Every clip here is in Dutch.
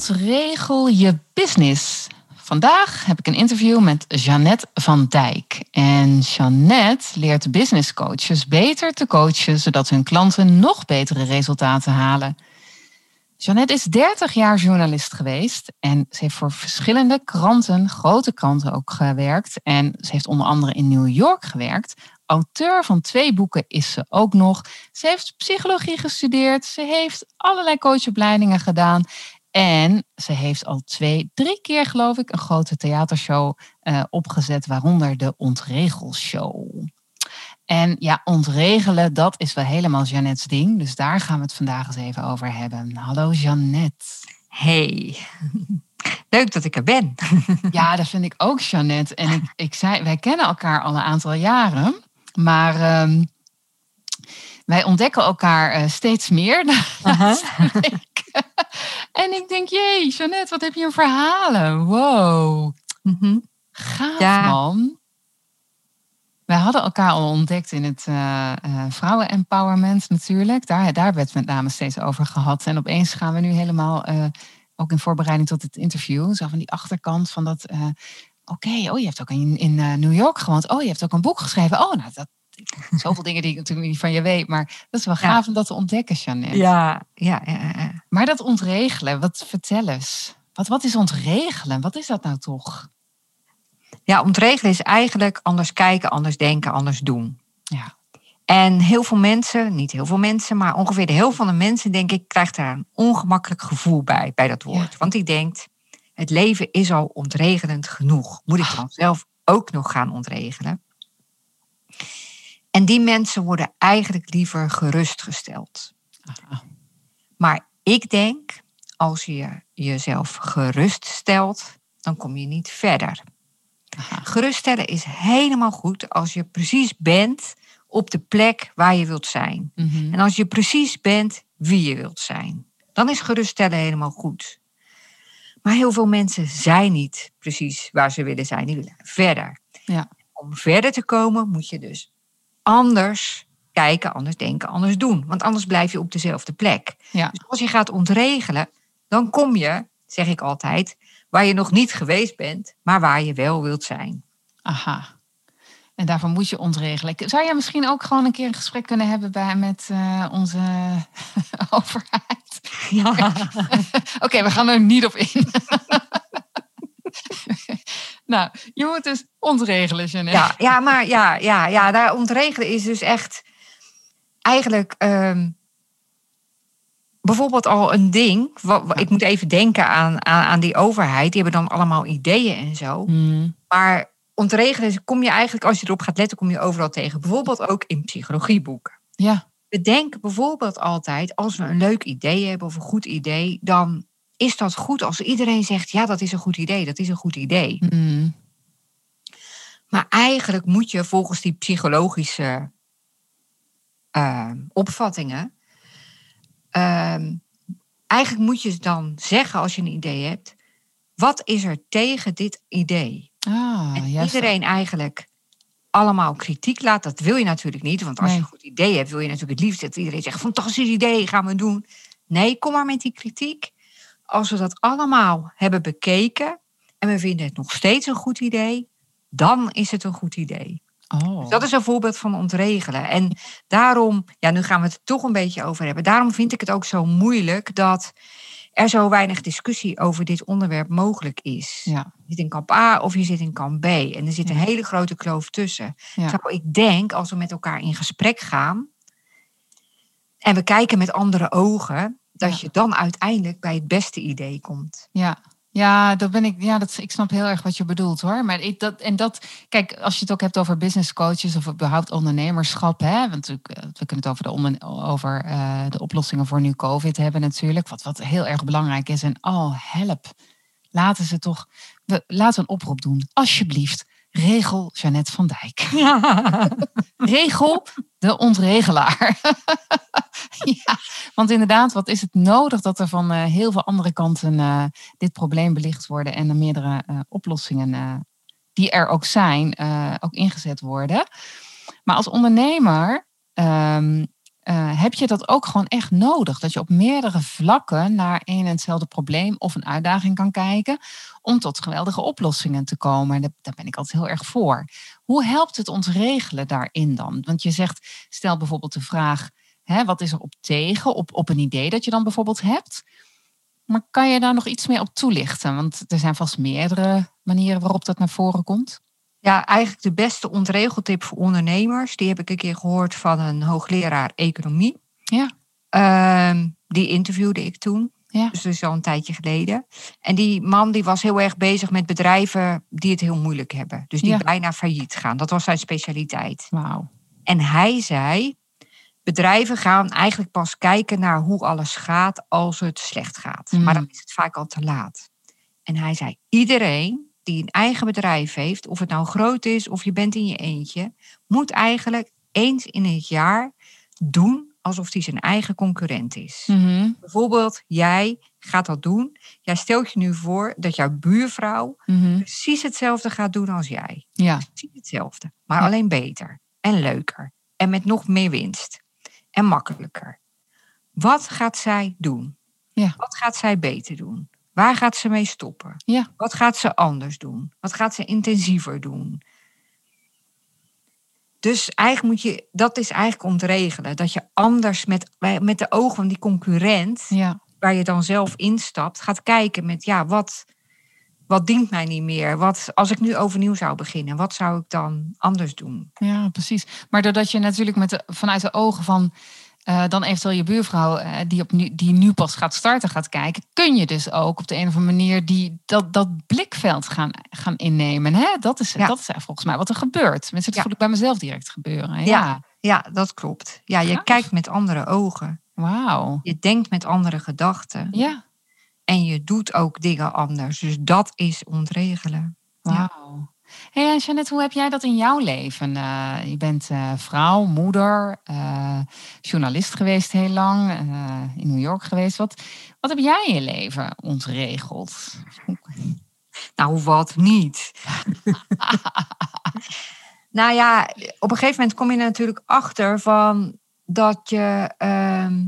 Ontregel je business. Vandaag heb ik een interview met Jeannette van Dijk. En Jeannette leert business coaches beter te coachen, zodat hun klanten nog betere resultaten halen. Jeannette is 30 jaar journalist geweest en ze heeft voor verschillende kranten, grote kranten ook gewerkt. En ze heeft onder andere in New York gewerkt. Auteur van twee boeken is ze ook nog. Ze heeft psychologie gestudeerd. Ze heeft allerlei coachopleidingen gedaan. En ze heeft al twee, drie keer geloof ik een grote theatershow uh, opgezet, waaronder de Ontregelshow. En ja, ontregelen, dat is wel helemaal Jeannette's ding. Dus daar gaan we het vandaag eens even over hebben. Hallo Jeannette. Hey, leuk dat ik er ben. ja, dat vind ik ook Jeannette. En ik, ik zei, wij kennen elkaar al een aantal jaren. Maar um, wij ontdekken elkaar uh, steeds meer. Uh -huh. En ik denk, jee, Jeannette, wat heb je een verhalen? Wow. Mm -hmm. Gaaf, ja. man. Wij hadden elkaar al ontdekt in het uh, uh, vrouwen-empowerment natuurlijk. Daar, daar werd met name steeds over gehad. En opeens gaan we nu helemaal, uh, ook in voorbereiding tot het interview, zo van die achterkant van dat... Oké, okay, oh, je hebt ook in, in New York gewoond. Oh, je hebt ook een boek geschreven. Oh, nou, dat, zoveel dingen die ik natuurlijk niet van je weet. Maar dat is wel gaaf ja. om dat te ontdekken, Jeannette. Ja, ja, ja, ja. Maar dat ontregelen, wat vertel eens. Wat, wat is ontregelen? Wat is dat nou toch? Ja, ontregelen is eigenlijk anders kijken, anders denken, anders doen. Ja. En heel veel mensen, niet heel veel mensen, maar ongeveer de helft van de mensen, denk ik, krijgt daar een ongemakkelijk gevoel bij, bij dat woord. Ja. Want die denkt, het leven is al ontregelend genoeg. Moet ik dan zelf ook nog gaan ontregelen? En die mensen worden eigenlijk liever gerustgesteld. Aha. Maar ik denk, als je jezelf geruststelt, dan kom je niet verder. Aha. Geruststellen is helemaal goed als je precies bent op de plek waar je wilt zijn. Mm -hmm. En als je precies bent wie je wilt zijn. Dan is geruststellen helemaal goed. Maar heel veel mensen zijn niet precies waar ze willen zijn. Die willen verder. Ja. Om verder te komen moet je dus anders kijken, anders denken, anders doen. Want anders blijf je op dezelfde plek. Ja. Dus als je gaat ontregelen, dan kom je, zeg ik altijd, waar je nog niet geweest bent, maar waar je wel wilt zijn. Aha. En daarvoor moet je ontregelen. Zou jij misschien ook gewoon een keer een gesprek kunnen hebben bij, met uh, onze overheid? Ja. Oké, okay, we gaan er niet op in. nou, je moet dus ontregelen, Jeanette. Ja, ja maar ja, ja, ja, daar ontregelen is dus echt eigenlijk um, bijvoorbeeld al een ding. Wat, ik moet even denken aan, aan, aan, die overheid. Die hebben dan allemaal ideeën en zo. Mm. Maar ontregelen kom je eigenlijk, als je erop gaat letten, kom je overal tegen. Bijvoorbeeld ook in psychologieboeken. Ja. We denken bijvoorbeeld altijd, als we een leuk idee hebben of een goed idee, dan is dat goed als iedereen zegt, ja, dat is een goed idee, dat is een goed idee. Mm. Maar eigenlijk moet je volgens die psychologische uh, opvattingen, uh, eigenlijk moet je dan zeggen als je een idee hebt, wat is er tegen dit idee? Ah, en juist. iedereen eigenlijk allemaal kritiek laat, dat wil je natuurlijk niet. Want als Nee. je een goed idee hebt, wil je natuurlijk het liefst dat iedereen zegt, fantastisch idee, gaan we doen. Nee, kom maar met die kritiek. Als we dat allemaal hebben bekeken en we vinden het nog steeds een goed idee, dan is het een goed idee. Oh. Dus dat is een voorbeeld van ontregelen. En daarom, ja, nu gaan we het er toch een beetje over hebben. Daarom vind ik het ook zo moeilijk dat er zo weinig discussie over dit onderwerp mogelijk is. Ja. Je zit in kamp A of je zit in kamp B. En er zit een Ja. hele grote kloof tussen. Ja. Terwijl ik denk, als we met elkaar in gesprek gaan en we kijken met andere ogen, dat Ja. je dan uiteindelijk bij het beste idee komt. Ja. Ja, dat ben ik. Ja, dat, ik snap heel erg wat je bedoelt hoor. Maar ik, dat, en dat, kijk, als je het ook hebt over business coaches of überhaupt ondernemerschap, hè, want eh, we kunnen het over de, onder, over eh, de oplossingen voor nu COVID hebben natuurlijk. Wat, wat heel erg belangrijk is. En oh, help. laten ze toch, we, laten we een oproep doen. Alsjeblieft, regel Jeannette van Dijk. regel de ontregelaar. ja, want inderdaad, wat is het nodig dat er van uh, heel veel andere kanten uh, dit probleem belicht worden en er meerdere uh, oplossingen die er ook zijn, ook ingezet worden. Maar als ondernemer um, uh, heb je dat ook gewoon echt nodig. Dat je op meerdere vlakken naar een en hetzelfde probleem of een uitdaging kan kijken. Om tot geweldige oplossingen te komen. En daar ben ik altijd heel erg voor. Hoe helpt het ons regelen daarin dan? Want je zegt, stel bijvoorbeeld de vraag. Hè, wat is er op tegen? Op, op een idee dat je dan bijvoorbeeld hebt. Maar kan je daar nog iets meer op toelichten? Want er zijn vast meerdere manieren waarop dat naar voren komt. Ja, eigenlijk de beste ontregeltip voor ondernemers. Die heb ik een keer gehoord van een hoogleraar economie. Ja. Uh, die interviewde ik toen. Ja. Dus dat is al een tijdje geleden. En die man die was heel erg bezig met bedrijven die het heel moeilijk hebben. Dus die Ja. bijna failliet gaan. Dat was zijn specialiteit. Wauw. En hij zei, bedrijven gaan eigenlijk pas kijken naar hoe alles gaat als het slecht gaat. Mm. Maar dan is het vaak al te laat. En hij zei, iedereen die een eigen bedrijf heeft, of het nou groot is of je bent in je eentje, moet eigenlijk eens in het jaar doen alsof hij zijn eigen concurrent is. Mhm, Bijvoorbeeld, jij gaat dat doen. Jij stelt je nu voor dat jouw buurvrouw mhm. precies hetzelfde gaat doen als jij Ja, precies hetzelfde, maar Ja. alleen beter en leuker en met nog meer winst en makkelijker. Wat gaat zij doen? Ja. Wat gaat zij beter doen? Waar gaat ze mee stoppen? Ja. Wat gaat ze anders doen? Wat gaat ze intensiever doen? Dus eigenlijk moet je, dat is eigenlijk ontregelen. Dat je anders met, met de ogen van die concurrent, ja. waar je dan zelf instapt, gaat kijken met ja, wat, wat dient mij niet meer? Wat, als ik nu overnieuw zou beginnen, wat zou ik dan anders doen? Ja, precies. Maar doordat je natuurlijk met de, vanuit de ogen van eh, dan eventueel je buurvrouw eh, die, op nu, die nu pas gaat starten gaat kijken, kun je dus ook op de een of andere manier die, dat, dat blikveld gaan, gaan innemen. Hè? Dat, is, Ja. dat is volgens mij wat er gebeurt. Mensen, dat Ja. voel ik bij mezelf direct gebeuren. Ja, Ja. Ja, dat klopt. Ja, je kijkt met andere ogen. wauw. Je denkt met andere gedachten. Ja, En je doet ook dingen anders. Dus dat is ontregelen. Ja. Hey, en Jeannette, hoe heb jij dat in jouw leven? Eh, je bent eh, vrouw, moeder, eh, journalist geweest heel lang, eh, in New York geweest. Wat, wat heb jij in je leven ontregeld? Nou, wat niet? nou ja, op een gegeven moment kom je er natuurlijk achter van dat je. ehm,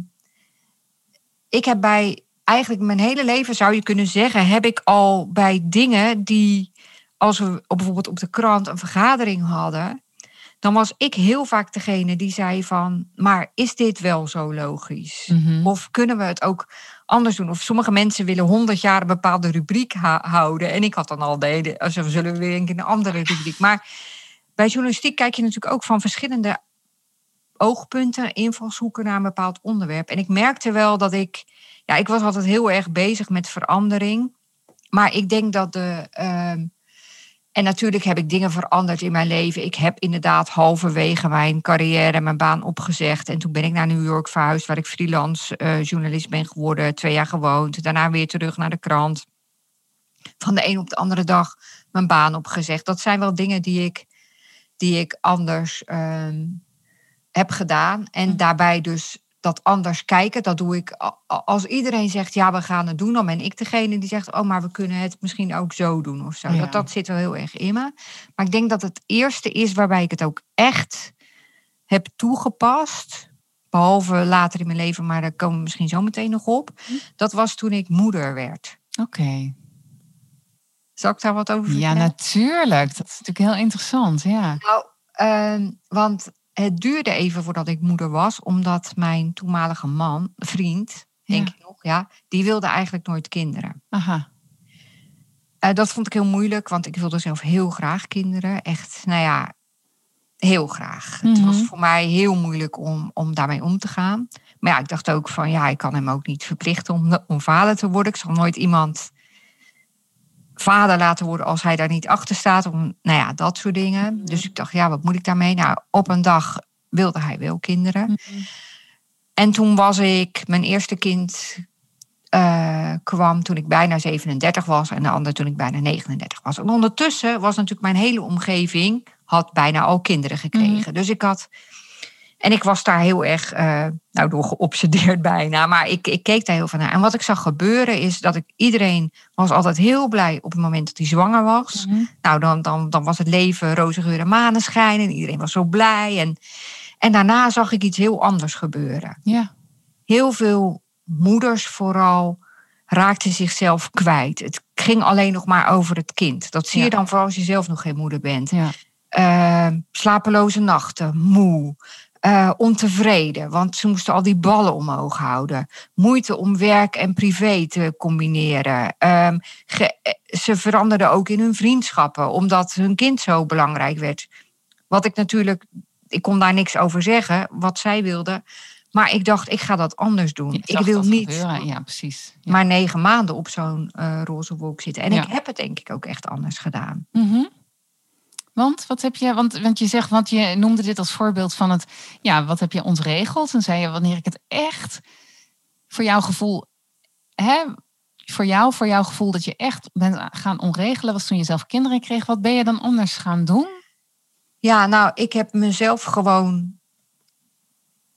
ik heb bij eigenlijk mijn hele leven zou je kunnen zeggen, heb ik al bij dingen die, als we bijvoorbeeld op de krant een vergadering hadden, dan was ik heel vaak degene die zei van, maar is dit wel zo logisch? Mhm. Of kunnen we het ook anders doen? Of sommige mensen willen honderd jaar een bepaalde rubriek houden. En ik had dan al de hele, als we zullen weer een een andere rubriek. Maar bij journalistiek kijk je natuurlijk ook van verschillende oogpunten, invalshoeken naar een bepaald onderwerp. En ik merkte wel dat ik, ja, ik was altijd heel erg bezig met verandering. Maar ik denk dat de. ehm, en natuurlijk heb ik dingen veranderd in mijn leven. Ik heb inderdaad halverwege mijn carrière mijn baan opgezegd. En toen ben ik naar New York verhuisd, waar ik freelance eh, journalist ben geworden. Twee jaar gewoond. Daarna weer terug naar de krant. Van de een op de andere dag mijn baan opgezegd. Dat zijn wel dingen die ik, die ik anders ehm, heb gedaan. En Hm. daarbij dus dat anders kijken. Dat doe ik als iedereen zegt ja, we gaan het doen. Dan ben ik degene die zegt, oh, maar we kunnen het misschien ook zo doen of zo. Ja. Dat, dat zit wel heel erg in me. Maar ik denk dat het eerste is waarbij ik het ook echt heb toegepast. Behalve later in mijn leven, maar daar komen we misschien zo meteen nog op. Hm. Dat was toen ik moeder werd. Oké. Zal ik daar wat over Ja, vertellen? natuurlijk. Dat is natuurlijk heel interessant. Ja. Nou, ehm, want het duurde even voordat ik moeder was, omdat mijn toenmalige man, vriend, denk Ja. ik nog, ja, die wilde eigenlijk nooit kinderen. Aha. Eh, dat vond ik heel moeilijk, want ik wilde zelf heel graag kinderen. Echt, nou ja, heel graag. Het Mhm. was voor mij heel moeilijk om, om daarmee om te gaan. Maar ja, ik dacht ook van, ja, ik kan hem ook niet verplichten om, om vader te worden. Ik zal nooit iemand vader laten worden als hij daar niet achter staat. Om, nou ja, dat soort dingen. Mhm. Dus ik dacht, ja, wat moet ik daarmee? Nou, op een dag wilde hij wel kinderen. Mhm. En toen was ik mijn eerste kind eh, kwam toen ik bijna 37 was en de ander toen ik bijna 39 was. En ondertussen was natuurlijk mijn hele omgeving had bijna al kinderen gekregen. Mhm. Dus ik had. En ik was daar heel erg uh, nou, door geobsedeerd bijna. Maar ik, ik keek daar heel van naar. En wat ik zag gebeuren is dat ik iedereen was altijd heel blij op het moment dat hij zwanger was. Mhm. Nou, dan, dan, dan was het leven roze geur en maneschijn. En iedereen was zo blij. En, en daarna zag ik iets heel anders gebeuren. Ja. Heel veel moeders vooral raakten zichzelf kwijt. Het ging alleen nog maar over het kind. Dat zie je dan vooral als je zelf nog geen moeder bent. Ja. Uh, slapeloze nachten, moe, uh, ontevreden, want ze moesten al die ballen omhoog houden. Moeite om werk en privé te combineren. Um, ge, ze veranderden ook in hun vriendschappen, omdat hun kind zo belangrijk werd. Wat ik natuurlijk, ik kon daar niks over zeggen, wat zij wilde. Maar ik dacht, ik ga dat anders doen. Ik wil niet gebeuren. Ja, precies. Ja. maar negen maanden op zo'n uh, roze wolk zitten. En Ja. ik heb het denk ik ook echt anders gedaan. Mhm. Want wat heb je, want, want je zegt, want je noemde dit als voorbeeld van het, ja, wat heb je ontregeld? En zei je, wanneer ik het echt voor jouw gevoel, hè, voor jou, voor jouw gevoel dat je echt bent gaan onregelen, was toen je zelf kinderen kreeg. Wat ben je dan anders gaan doen? Ja, nou, ik heb mezelf gewoon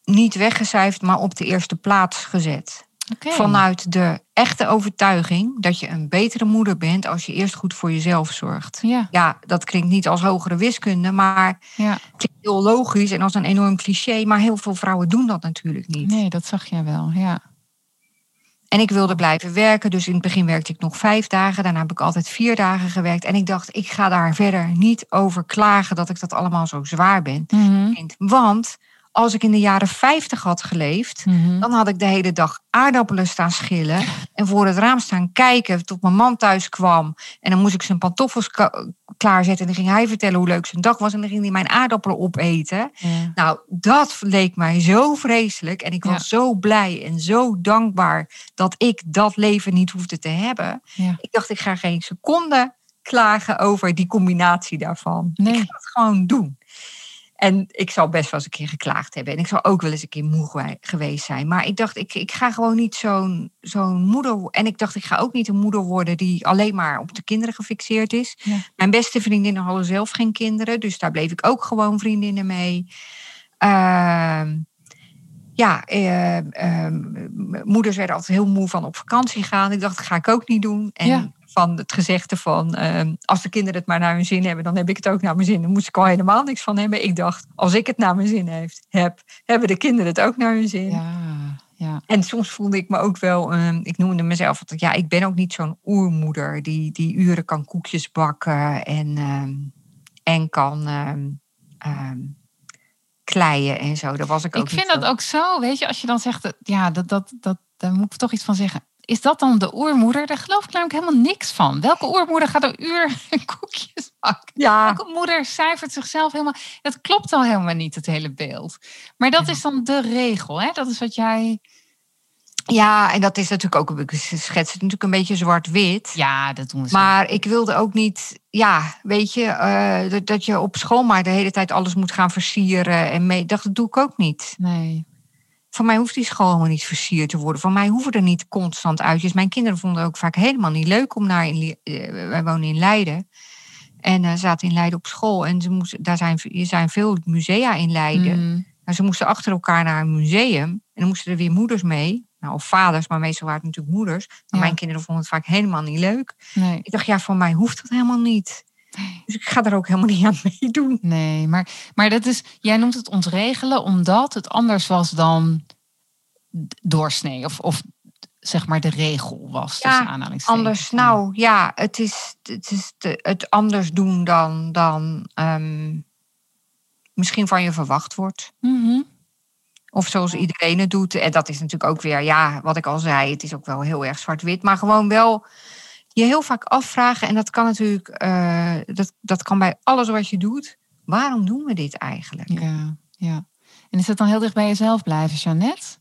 niet weggecijferd, maar op de eerste plaats gezet. Okay. Vanuit de echte overtuiging dat je een betere moeder bent als je eerst goed voor jezelf zorgt. Ja. Ja, dat klinkt niet als hogere wiskunde, maar Ja. het klinkt heel logisch en als een enorm cliché. Maar heel veel vrouwen doen dat natuurlijk niet. Nee, dat zag jij wel, ja. En ik wilde blijven werken, dus in het begin werkte ik nog vijf dagen. Daarna heb ik altijd vier dagen gewerkt. En ik dacht, ik ga daar verder niet over klagen dat ik dat allemaal zo zwaar ben. Mhm. Want als ik in de jaren 50 had geleefd, Mhm. dan had ik de hele dag aardappelen staan schillen en voor het raam staan kijken tot mijn man thuis kwam. En dan moest ik zijn pantoffels klaarzetten en dan ging hij vertellen hoe leuk zijn dag was en dan ging hij mijn aardappelen opeten. Ja. Nou, dat leek mij zo vreselijk en ik was Ja. zo blij en zo dankbaar dat ik dat leven niet hoefde te hebben. Ja. Ik dacht, ik ga geen seconde klagen over die combinatie daarvan. Nee. Ik ga het gewoon doen. En ik zal best wel eens een keer geklaagd hebben. En ik zal ook wel eens een keer moe gewe- geweest zijn. Maar ik dacht, ik, ik ga gewoon niet zo'n zo'n moeder En ik dacht, ik ga ook niet een moeder worden die alleen maar op de kinderen gefixeerd is. Ja. Mijn beste vriendinnen hadden zelf geen kinderen. Dus daar bleef ik ook gewoon vriendinnen mee. Ehm, ja, eh, ehm, moeders werden altijd heel moe van op vakantie gaan. Ik dacht, dat ga ik ook niet doen. En Ja. Van het gezegde van, ehm, als de kinderen het maar naar hun zin hebben, dan heb ik het ook naar mijn zin. Dan moest ik al helemaal niks van hebben. Ik dacht, als ik het naar mijn zin heeft, heb, hebben de kinderen het ook naar hun zin. Ja, ja. En soms voelde ik me ook wel, ehm, ik noemde mezelf altijd, ja, ik ben ook niet zo'n oermoeder die, die uren kan koekjes bakken en, ehm, en kan kleien en zo. Dat was ik ook Ik vind dat ook zo, weet je, als je dan zegt, ja, dat, dat, dat, daar moet ik toch iets van zeggen. Is dat dan de oermoeder? Daar geloof ik namelijk helemaal niks van. Welke oermoeder gaat een uur koekjes bakken? Ja, Welke moeder cijfert zichzelf helemaal? Dat klopt al helemaal niet, het hele beeld. Maar dat Ja. is dan de regel, hè? Dat is wat jij... ja, en dat is natuurlijk ook, ik schets het natuurlijk een beetje zwart-wit. Ja, dat doen zo. Maar ik wilde ook niet, ja, weet je, eh, dat, dat je op school maar de hele tijd alles moet gaan versieren. En mee, dat doe ik ook niet. Nee. Van mij hoeft die school helemaal niet versierd te worden. Van mij hoeven er niet constant uitjes. Mijn kinderen vonden het ook vaak helemaal niet leuk om naar. In, eh, wij wonen in Leiden. En eh, zaten in Leiden op school. En ze moesten, daar zijn, er zijn veel musea in Leiden. Mm, ze moesten achter elkaar naar een museum. En dan moesten er weer moeders mee. Nou, of vaders, maar meestal waren het natuurlijk moeders. Maar Ja. mijn kinderen vonden het vaak helemaal niet leuk. nee. Ik dacht, ja, van mij hoeft dat helemaal niet. Dus ik ga er ook helemaal niet aan meedoen. Nee, maar, maar dat is, jij noemt het ontregelen omdat het anders was dan doorsnee. Of, of zeg maar de regel was. Ja, aanhalingstekens. Anders, nou ja, het is, het, is te- het anders doen dan, dan ehm, misschien van je verwacht wordt. Mhm. Of zoals iedereen het doet. En dat is natuurlijk ook weer, ja, wat ik al zei, het is ook wel heel erg zwart-wit. Maar gewoon wel je heel vaak afvragen. En dat kan natuurlijk, eh, dat, dat kan bij alles wat je doet. Waarom doen we dit eigenlijk? Ja, ja. En is het dan heel dicht bij jezelf blijven, Jeannette?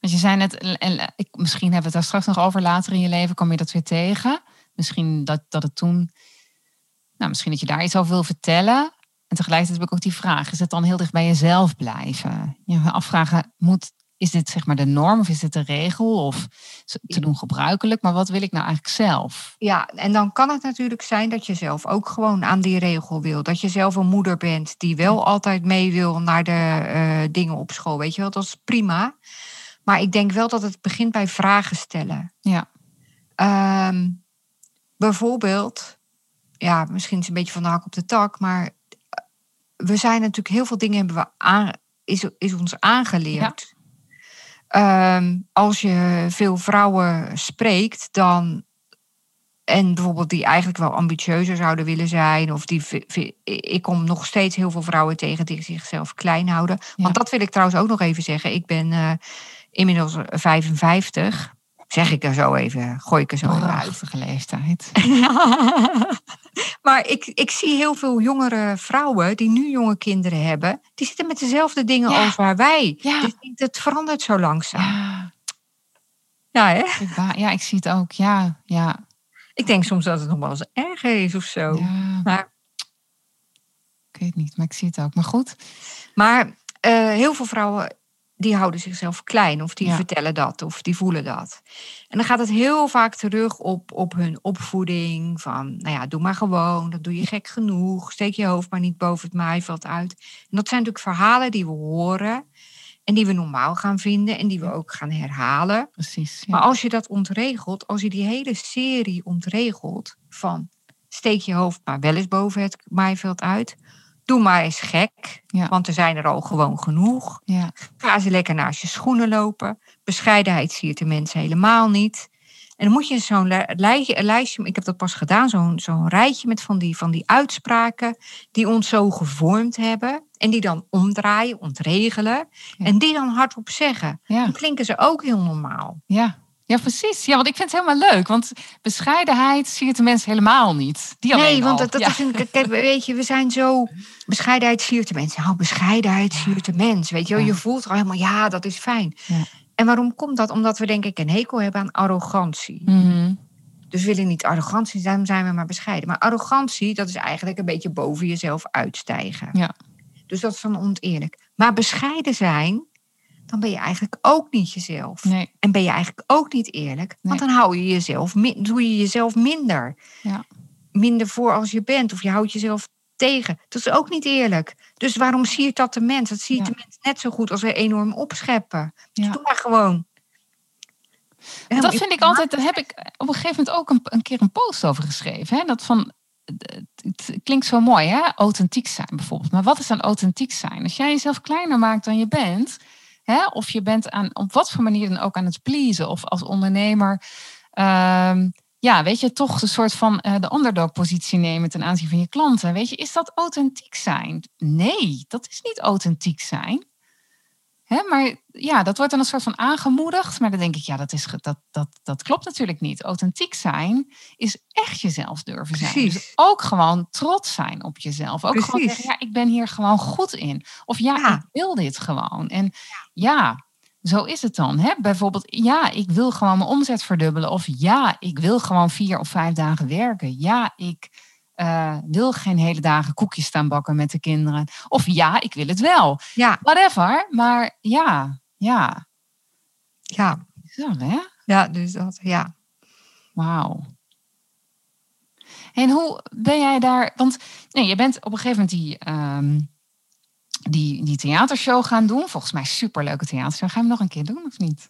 Want je zei net, en- en ik, misschien hebben we het daar straks nog over later in je leven, kom je dat weer tegen. Misschien dat, dat het toen, nou, misschien dat je daar iets over wil vertellen. En tegelijkertijd heb ik ook die vraag, is het dan heel dicht bij jezelf blijven? Je afvragen, moet, is dit zeg maar de norm of is dit de regel of te doen gebruikelijk? Maar wat wil ik nou eigenlijk zelf? Ja, en dan kan het natuurlijk zijn dat je zelf ook gewoon aan die regel wil. Dat je zelf een moeder bent die wel altijd mee wil naar de uh, dingen op school. Weet je wel, dat is prima. Maar ik denk wel dat het begint bij vragen stellen. Ja. Um, bijvoorbeeld, ja, misschien is het een beetje van de hak op de tak, maar eh, we zijn natuurlijk heel veel dingen hebben we aan, is, is ons aangeleerd. Ehm, als je veel vrouwen spreekt, dan. En bijvoorbeeld die eigenlijk wel ambitieuzer zouden willen zijn. Of die. Ik kom nog steeds heel veel vrouwen tegen die zichzelf klein houden. Want dat wil ik trouwens ook nog even zeggen. Ik ben uh, inmiddels 55. Zeg ik er zo even, gooi ik er zo even uit. leeftijd. maar ik, ik zie heel veel jongere vrouwen die nu jonge kinderen hebben. Die zitten met dezelfde dingen als waar wij. Ja. Dus het verandert zo langzaam. Ja. Ja, hè? ja, ik zie het ook. Ja, ja. Ik denk soms dat het nog wel eens erger is of zo. Ja. Maar, ik weet niet, maar ik zie het ook. Maar goed. Maar uh, heel veel vrouwen die houden zichzelf klein of die vertellen dat of die voelen dat. En dan gaat het heel vaak terug op, op hun opvoeding van, nou ja, doe maar gewoon, dat doe je gek genoeg, steek je hoofd maar niet boven het maaiveld uit. En dat zijn natuurlijk verhalen die we horen en die we normaal gaan vinden en die we ook gaan herhalen. Precies. Maar als je dat ontregelt, als je die hele serie ontregelt van steek je hoofd maar wel eens boven het maaiveld uit, Doe maar eens gek, want er zijn er al gewoon genoeg. Ja. Ga ze lekker naast je schoenen lopen. Bescheidenheid zie je de mensen helemaal niet. En dan moet je zo'n lijstje, lijstje, ik heb dat pas gedaan, zo'n zo'n rijtje met van die, van die uitspraken die ons zo gevormd hebben. En die dan omdraaien, ontregelen. En die dan hardop zeggen. Dan klinken ze ook heel normaal. Ja. Ja, precies. Ja, want ik vind het helemaal leuk. Want bescheidenheid zie je de mensen helemaal niet. Die nee, want dat, dat is een, kijk, weet je, we zijn zo. Bescheidenheid siert de mensen. Nou, bescheidenheid siert de mens. Weet je, je voelt al helemaal, ja, dat is fijn. Ja. En waarom komt dat? Omdat we denk ik een hekel hebben aan arrogantie. Mhm. Dus we willen niet arrogantie, zijn, zijn we maar bescheiden. Maar arrogantie, dat is eigenlijk een beetje boven jezelf uitstijgen. Ja. Dus dat is dan oneerlijk. Maar bescheiden zijn, dan ben je eigenlijk ook niet jezelf. Nee. En ben je eigenlijk ook niet eerlijk. Want dan hou je jezelf, doe je jezelf minder. Ja. Minder voor als je bent. Of je houdt jezelf tegen. Dat is ook niet eerlijk. Dus waarom siert dat de mens? Dat ziet de mens net zo goed als we enorm opscheppen. Dus doe maar gewoon. dat vind ik altijd, daar heb ik op een gegeven moment ook een, een keer een post over geschreven. Hè? Dat van, het klinkt zo mooi, hè? Authentiek zijn bijvoorbeeld. Maar wat is dan authentiek zijn? Als jij jezelf kleiner maakt dan je bent, Hè? Of je bent aan, op wat voor manier dan ook aan het pleasen. Of als ondernemer, um, ja, weet je, toch een soort van uh, de underdog-positie nemen ten aanzien van je klanten. Weet je, is dat authentiek zijn? Nee, dat is niet authentiek zijn. Hè, maar ja, dat wordt dan een soort van aangemoedigd. Maar dan denk ik, ja, dat, is, dat, dat, dat klopt natuurlijk niet. Authentiek zijn is echt jezelf durven zijn. Dus ook gewoon trots zijn op jezelf. Ook gewoon zeggen, ja, ik ben hier gewoon goed in. Of ja, ik wil dit gewoon. En ja, zo is het dan. Hè? Bijvoorbeeld, ja, ik wil gewoon mijn omzet verdubbelen. Of ja, ik wil gewoon vier of vijf dagen werken. Ja, ik uh, wil geen hele dagen koekjes staan bakken met de kinderen. Of ja, ik wil het wel. Ja. Whatever. Maar ja, ja. Ja. Zo, hè? Ja, dus dat, ja. Wauw. En hoe ben jij daar? Want nee, je bent op een gegeven moment die, um, die, die theatershow gaan doen. Volgens mij superleuke theatershow. Ga je hem nog een keer doen of niet?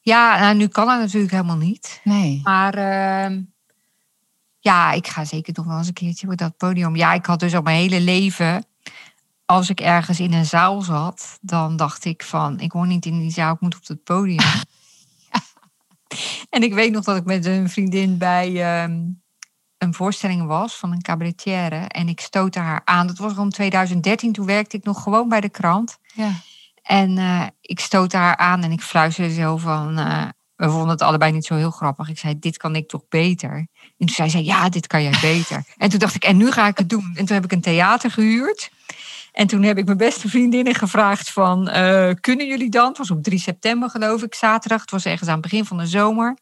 Ja, nou, nu kan het natuurlijk helemaal niet. Nee. Maar uh, ja, ik ga zeker nog wel eens een keertje op dat podium. Ja, ik had dus al mijn hele leven, als ik ergens in een zaal zat, dan dacht ik van, ik hoor niet in die zaal, ik moet op het podium. en ik weet nog dat ik met een vriendin bij um, een voorstelling was van een cabaretière en ik stootte haar aan. Dat was rond 2013, toen werkte ik nog gewoon bij de krant. Ja. En uh, ik stootte haar aan en ik fluisterde zo van, uh, we vonden het allebei niet zo heel grappig. Ik zei, dit kan ik toch beter? En toen zei ze, ja, dit kan jij beter. En toen dacht ik, en nu ga ik het doen. En toen heb ik een theater gehuurd. En toen heb ik mijn beste vriendinnen gevraagd van, uh, kunnen jullie dan? Het was op 3 september geloof ik, zaterdag. Het was ergens aan het begin van de zomer.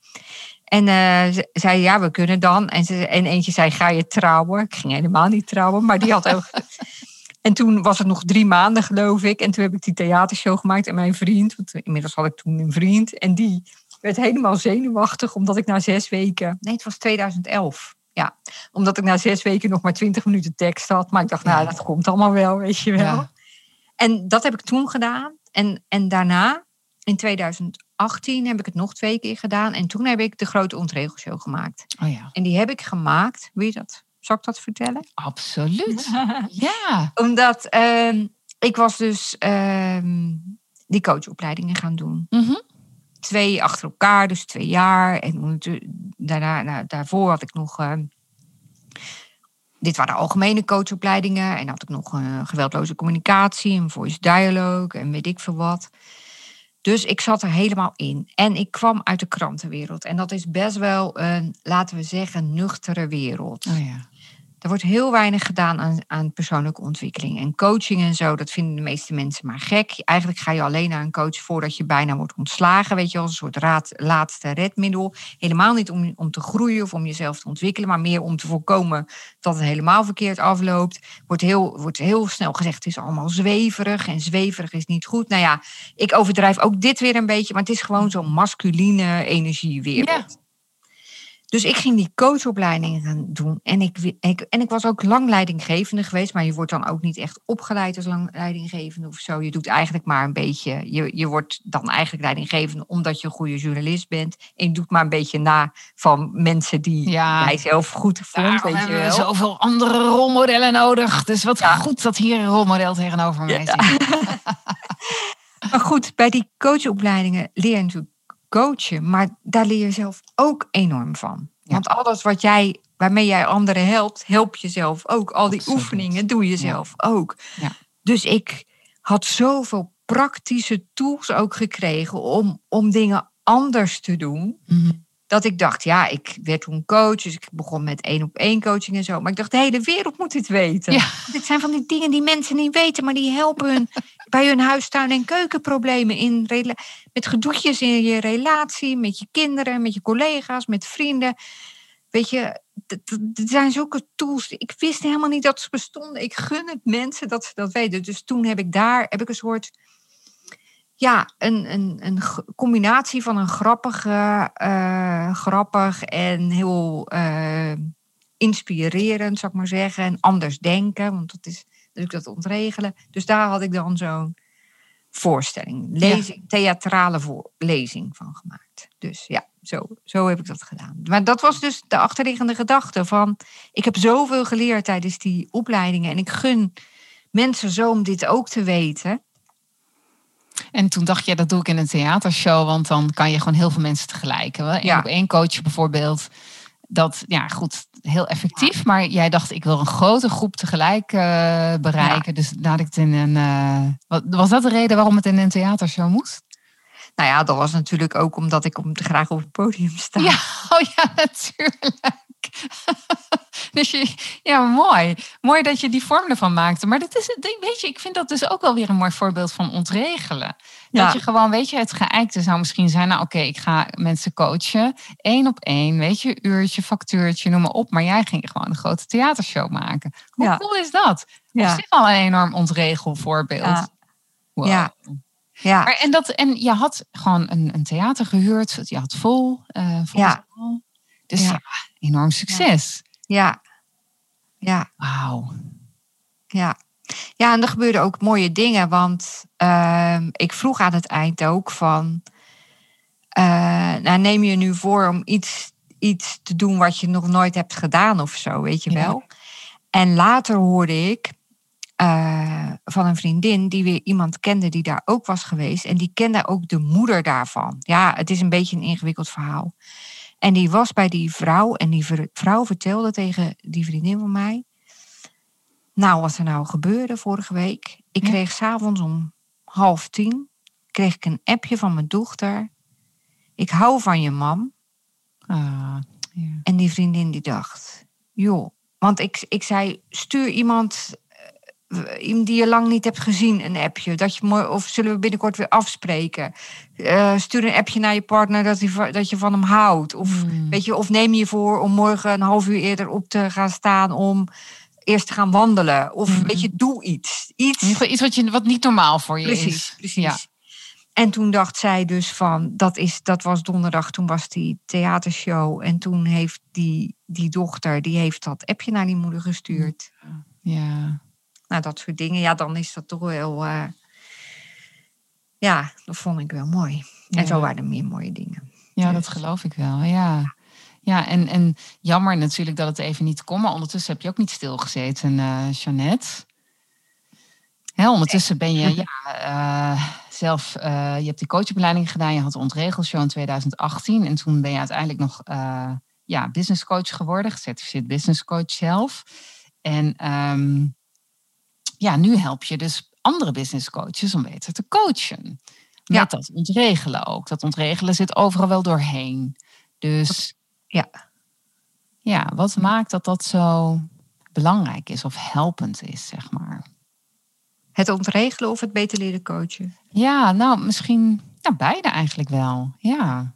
En uh, ze zei, ja, we kunnen dan. En, ze, en eentje zei, ga je trouwen? Ik ging helemaal niet trouwen, maar die had ook... En toen was het nog drie maanden, geloof ik. En toen heb ik die theatershow gemaakt. En mijn vriend, want inmiddels had ik toen een vriend. En die werd helemaal zenuwachtig, omdat ik na zes weken... Nee, het was 2011. Ja, omdat ik na zes weken nog maar twintig minuten tekst had. Maar ik dacht, nou, dat komt allemaal wel, weet je wel. Ja. En dat heb ik toen gedaan. En, en daarna, in 2018, heb ik het nog twee keer gedaan. En toen heb ik de grote ontregelshow gemaakt. Oh ja. En die heb ik gemaakt. Wil je dat? Zal ik dat vertellen? Absoluut. ja. Omdat uh, ik was dus uh, die coachopleidingen gaan doen. Mm -hmm. Twee achter elkaar, dus twee jaar. En daarna, daarvoor had ik nog... Uh, dit waren algemene coachopleidingen. En had ik nog uh, geweldloze communicatie, een voice dialogue en weet ik veel wat. Dus ik zat er helemaal in. En ik kwam uit de krantenwereld. En dat is best wel een, laten we zeggen, nuchtere wereld. Oh ja. Er wordt heel weinig gedaan aan, aan persoonlijke ontwikkeling. En coaching en zo, dat vinden de meeste mensen maar gek. Eigenlijk ga je alleen naar een coach voordat je bijna wordt ontslagen. Weet je, als een soort raad, laatste redmiddel. Helemaal niet om, om te groeien of om jezelf te ontwikkelen, maar meer om te voorkomen dat het helemaal verkeerd afloopt. Wordt heel, wordt heel snel gezegd, het is allemaal zweverig en zweverig is niet goed. Nou ja, ik overdrijf ook dit weer een beetje, maar het is gewoon zo'n masculine energiewereld. Ja. Dus ik ging die coachopleiding gaan doen. En ik, ik, en ik was ook lang leidinggevende geweest. Maar je wordt dan ook niet echt opgeleid als lang leidinggevende of zo. Je doet eigenlijk maar een beetje. Je, je wordt dan eigenlijk leidinggevende omdat je een goede journalist bent. En je doet maar een beetje na van mensen die ja. jij zelf goed vond. Weet je wel. zoveel andere rolmodellen nodig. Dus wat ja. goed dat hier een rolmodel tegenover mij ja. zit. maar goed, bij die coachopleidingen leer je natuurlijk coachen, maar daar leer je zelf ook enorm van. Want alles wat jij, waarmee jij anderen helpt, help jezelf ook. Al die Absoluut. oefeningen doe je zelf ook. Ja. Dus ik had zoveel praktische tools ook gekregen om, om dingen anders te doen. Mm -hmm. Dat ik dacht, ja, ik werd toen coach, dus ik begon met één op één coaching en zo. Maar ik dacht, de hele wereld moet dit weten. Ja. Dit zijn van die dingen die mensen niet weten, maar die helpen hun bij hun huistuin- en keukenproblemen. In, met gedoetjes in je relatie, met je kinderen, met je collega's, met vrienden. Weet je, er zijn zulke tools. Ik wist helemaal niet dat ze bestonden. Ik gun het mensen dat ze dat weten. Dus toen heb ik daar heb ik een soort ja, een, een, een combinatie van een grappige, uh, grappig en heel uh, inspirerend, zou ik maar zeggen. En anders denken, want dat is natuurlijk dat ontregelen. Dus daar had ik dan zo'n voorstelling, lezing, ja. theatrale voor, lezing van gemaakt. Dus ja, zo, zo heb ik dat gedaan. Maar dat was dus de achterliggende gedachte van... ik heb zoveel geleerd tijdens die opleidingen... en ik gun mensen zo om dit ook te weten... En toen dacht je, dat doe ik in een theatershow, want dan kan je gewoon heel veel mensen tegelijk. Eén ja. op één coach bijvoorbeeld. Dat, ja, goed, heel effectief. Ja. Maar jij dacht, ik wil een grote groep tegelijk uh, bereiken. Ja. Dus laat ik het in een. Uh, was dat de reden waarom het in een theatershow moest? Nou ja, dat was natuurlijk ook omdat ik om te graag op het podium sta. Ja, oh ja, natuurlijk. dus je, ja, mooi. Mooi dat je die vorm ervan maakte. Maar dat is, weet je, ik vind dat dus ook wel weer een mooi voorbeeld van ontregelen. Ja. Dat je gewoon, weet je, het geëikte zou misschien zijn, nou oké, okay, ik ga mensen coachen. één op één, weet je, uurtje, factuurtje, noem maar op. Maar jij ging gewoon een grote theatershow maken. Hoe Ja. cool is dat? Ja. Op zich al een enorm ontregelvoorbeeld. Ja. Wow. Ja. Ja, Maar, en, dat, en je had gewoon een, een theater gehuurd. Je had vol. eh vol Ja. Dus Ja. enorm succes. ja, ja, Wauw. ja. Ja, en er gebeurden ook mooie dingen, want ehm, ik vroeg aan het eind ook van, eh, nou neem je nu voor om iets, iets te doen wat je nog nooit hebt gedaan of zo, weet je Ja. wel? En later hoorde ik eh, van een vriendin die weer iemand kende die daar ook was geweest. En die kende ook de moeder daarvan. Ja, het is een beetje een ingewikkeld verhaal. En die was bij die vrouw en die vrouw vertelde tegen die vriendin van mij. Nou, wat er nou gebeurde vorige week. Ik Ja. kreeg s'avonds om half tien kreeg ik een appje van mijn dochter. Ik hou van je mam. Ah, ja. En die vriendin die dacht, joh, want ik, ik zei, stuur iemand iemand die je lang niet hebt gezien een appje. Dat je mooi, of zullen we binnenkort weer afspreken? Eh, stuur een appje naar je partner dat, hij, dat je van hem houdt. Of, Hmm. weet je, of neem je voor om morgen een half uur eerder op te gaan staan om eerst gaan wandelen. Of Mhm. weet je, doe iets. Iets. Iets wat, je, wat niet normaal voor je Precies, is. precies. Ja. En toen dacht zij dus van, dat, is, dat was donderdag, toen was die theatershow. En toen heeft die, die dochter, die heeft dat appje naar die moeder gestuurd. ja. Nou, dat soort dingen. Ja, dan is dat toch wel... eh, ja, dat vond ik wel mooi. En zo waren er meer mooie dingen. Ja, dat Dus- geloof ik wel. Ja, ja en, en jammer natuurlijk dat het even niet kon. Maar ondertussen heb je ook niet stilgezeten, eh Jeannette. Hè, ondertussen ben je ja, eh, zelf... je hebt die coachopleiding gedaan. Je had de ontregelshow in 2018. En toen ben je uiteindelijk nog ja, business coach geworden. Gecertificeerd business coach zelf. En ehm, ja, nu help je dus andere business coaches om beter te coachen. Met Ja. dat ontregelen ook. Dat ontregelen zit overal wel doorheen. Dus Ja. ja, wat maakt dat dat zo belangrijk is of helpend is, zeg maar? Het ontregelen of het beter leren coachen? Ja, nou, misschien ja, beide eigenlijk wel. Ja.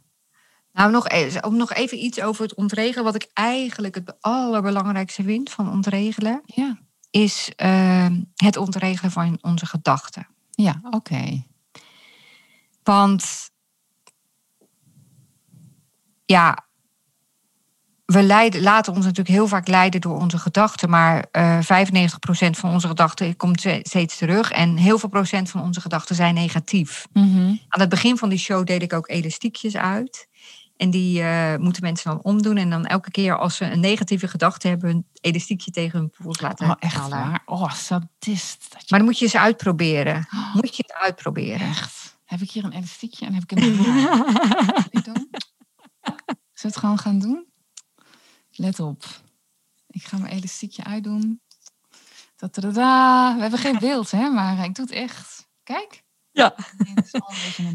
Nou, nog, e- ook nog even iets over het ontregelen. Wat ik eigenlijk het allerbelangrijkste vind van ontregelen, Ja, is ehm, het ontregelen van onze gedachten. ja oké. Want ja, we leiden, laten ons natuurlijk heel vaak leiden door onze gedachten, maar eh 95% van onze gedachten komt steeds terug en heel veel procent van onze gedachten zijn negatief. Mhm. Aan het begin van die show deed ik ook elastiekjes uit. En die eh, moeten mensen dan omdoen. En dan elke keer als ze een negatieve gedachte hebben, een elastiekje tegen hun pols laten Oh, echt halen. waar? Oh, sadist. Je... Maar dan moet je ze uitproberen. Oh, Moet je het uitproberen. echt. Heb ik hier een elastiekje en heb ik een doen? Zullen we het gewoon gaan doen? Let op. Ik ga mijn elastiekje uitdoen. Tadadada. We hebben geen beeld, hè? Maar ik doe het echt. Kijk. Ja.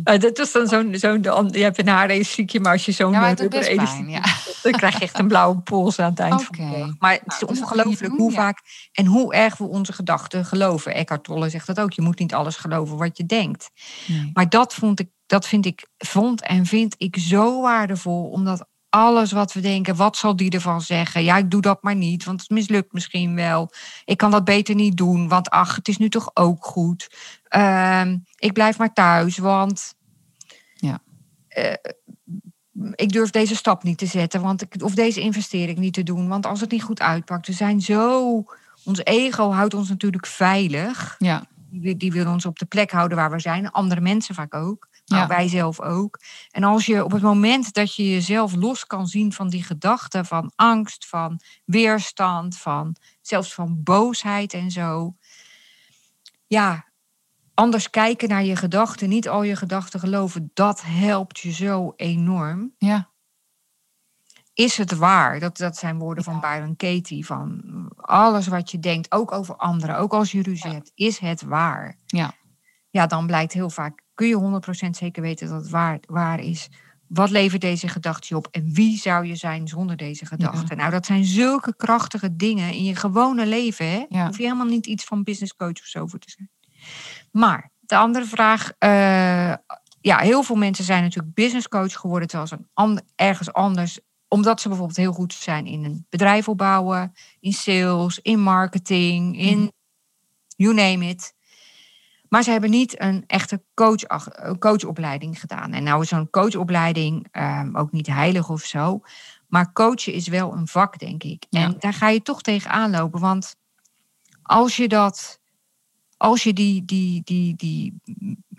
Nee, dat is dan zo'n, zo'n je hebt een haarelastiekje, maar als je zo'n Ja, eh, pijn. Ja. dan krijg je echt een blauwe pols aan het eind van de dag. Maar het Nou, is je ongelooflijk hoe vaak en hoe erg we onze gedachten geloven. Eckhart Tolle zegt dat ook. Je moet niet alles geloven wat je denkt. Nee. Maar dat, vond ik, dat vind ik, vond en vind ik zo waardevol. Omdat alles wat we denken, wat zal die ervan zeggen? Ja, ik doe dat maar niet, want het mislukt misschien wel. Ik kan dat beter niet doen, want ach, het is nu toch ook goed. Ehm, ik blijf maar thuis, want... Ja. eh, ik durf deze stap niet te zetten, want ik, of deze investering niet te doen. Want als het niet goed uitpakt, we zijn zo... Ons ego houdt ons natuurlijk veilig Ja. die, wil- die willen ons op de plek houden waar we zijn. Andere mensen vaak ook. Ja. wij zelf ook. En als je op het moment dat je jezelf los kan zien van die gedachten van angst, van weerstand, van zelfs van boosheid en zo. Ja, anders kijken naar je gedachten, niet al je gedachten geloven, dat helpt je zo enorm. Ja. Is het waar? Dat, dat zijn woorden van Byron Katie. Van alles wat je denkt, ook over anderen, ook als je ruzie hebt, is het waar? Ja. Ja, dan blijkt heel vaak, kun je 100% zeker weten dat het waar, waar is. Wat levert deze gedachte je op? En wie zou je zijn zonder deze gedachte? Nou, dat zijn zulke krachtige dingen in je gewone leven. Hè? Ja. Hoef je helemaal niet iets van business coach of zo voor te zijn. Maar de andere vraag. eh, ja, heel veel mensen zijn natuurlijk business coach geworden terwijl ze een ergens anders omdat ze bijvoorbeeld heel goed zijn in een bedrijf opbouwen, in sales, in marketing, in you name it. Maar ze hebben niet een echte coach, een coachopleiding gedaan. En nou is zo'n coachopleiding ehm, ook niet heilig of zo. Maar coachen is wel een vak, denk ik. Ja. En daar ga je toch tegenaan lopen. Want als je dat, als je die, die, die, die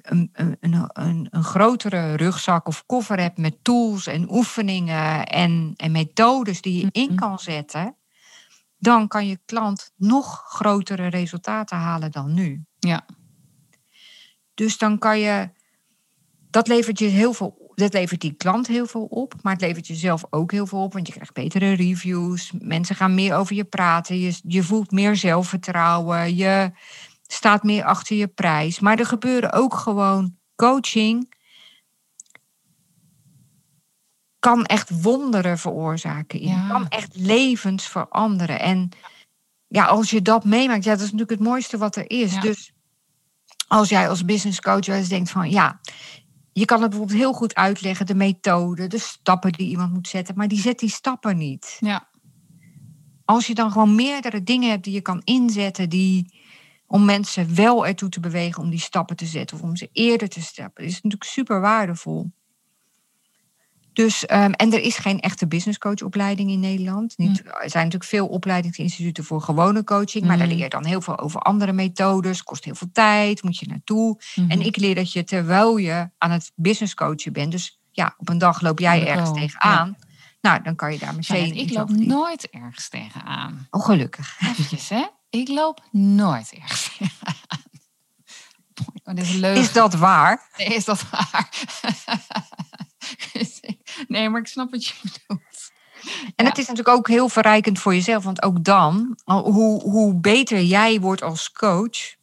een, een, een, een, grotere rugzak of koffer hebt met tools en oefeningen en, en methodes die je in Mhm. kan zetten, dan kan je klant nog grotere resultaten halen dan nu. Ja. Dus dan kan je, dat levert je heel veel, dat levert die klant heel veel op, maar het levert jezelf ook heel veel op, want je krijgt betere reviews, mensen gaan meer over je praten, je, je voelt meer zelfvertrouwen, je staat meer achter je prijs. Maar er gebeuren ook gewoon coaching kan echt wonderen veroorzaken. Je Ja. kan echt levens veranderen. En ja, als je dat meemaakt, ja, dat is natuurlijk het mooiste wat er is. Ja. Dus als jij als business coach wel eens denkt van ja, je kan het bijvoorbeeld heel goed uitleggen, de methode, de stappen die iemand moet zetten, maar die zet die stappen niet. Ja. als je dan gewoon meerdere dingen hebt die je kan inzetten, die om mensen wel ertoe te bewegen om die stappen te zetten of om ze eerder te stappen, is natuurlijk super waardevol. Dus, ehm, en er is geen echte business coach opleiding in Nederland. Niet, Hm. Er zijn natuurlijk veel opleidingsinstituten voor gewone coaching, maar daar Mhm. leer je dan heel veel over andere methodes. Kost heel veel tijd, moet je naartoe. Mhm. En ik leer dat je terwijl je aan het business coachen bent, dus ja, op een dag loop jij ergens tegenaan. Nou, dan kan je daar meteen. Ik loop nooit ergens tegenaan. Oh, gelukkig. Eventjes, hè? Ik loop nooit ergens tegenaan. Oh, is leuk. Is dat waar? Nee, is dat waar? nee, maar ik snap wat je bedoelt. En Ja. het is natuurlijk ook heel verrijkend voor jezelf, want ook dan, hoe, hoe beter jij wordt als coach,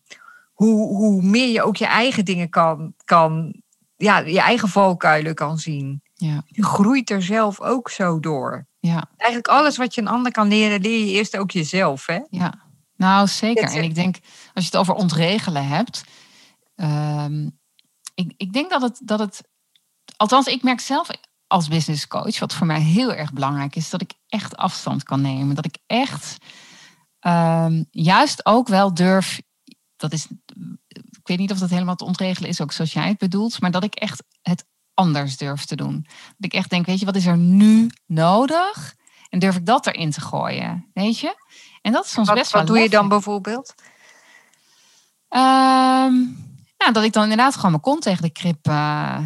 hoe, hoe meer je ook je eigen dingen kan, kan, ja, je eigen valkuilen kan zien. Ja, Je groeit er zelf ook zo door. ja, Eigenlijk alles wat je een ander kan leren, leer je eerst ook jezelf. Hè? ja. Nou, zeker. En ik denk, als je het over ontregelen hebt. ehm, ik, ik denk dat het, dat het. Althans, ik merk zelf als business coach, wat voor mij heel erg belangrijk is, dat ik echt afstand kan nemen. Dat ik echt ehm, juist ook wel durf. Dat is. Ik weet niet of dat helemaal te ontregelen is, ook zoals jij het bedoelt. Maar dat ik echt het anders durf te doen. Dat ik echt denk, weet je, wat is er nu nodig? En durf ik dat erin te gooien? Weet je? En dat is soms Wat, best wat wel doe je dan bijvoorbeeld? Ehm, dat ik dan inderdaad gewoon mijn kont tegen de krip, eh,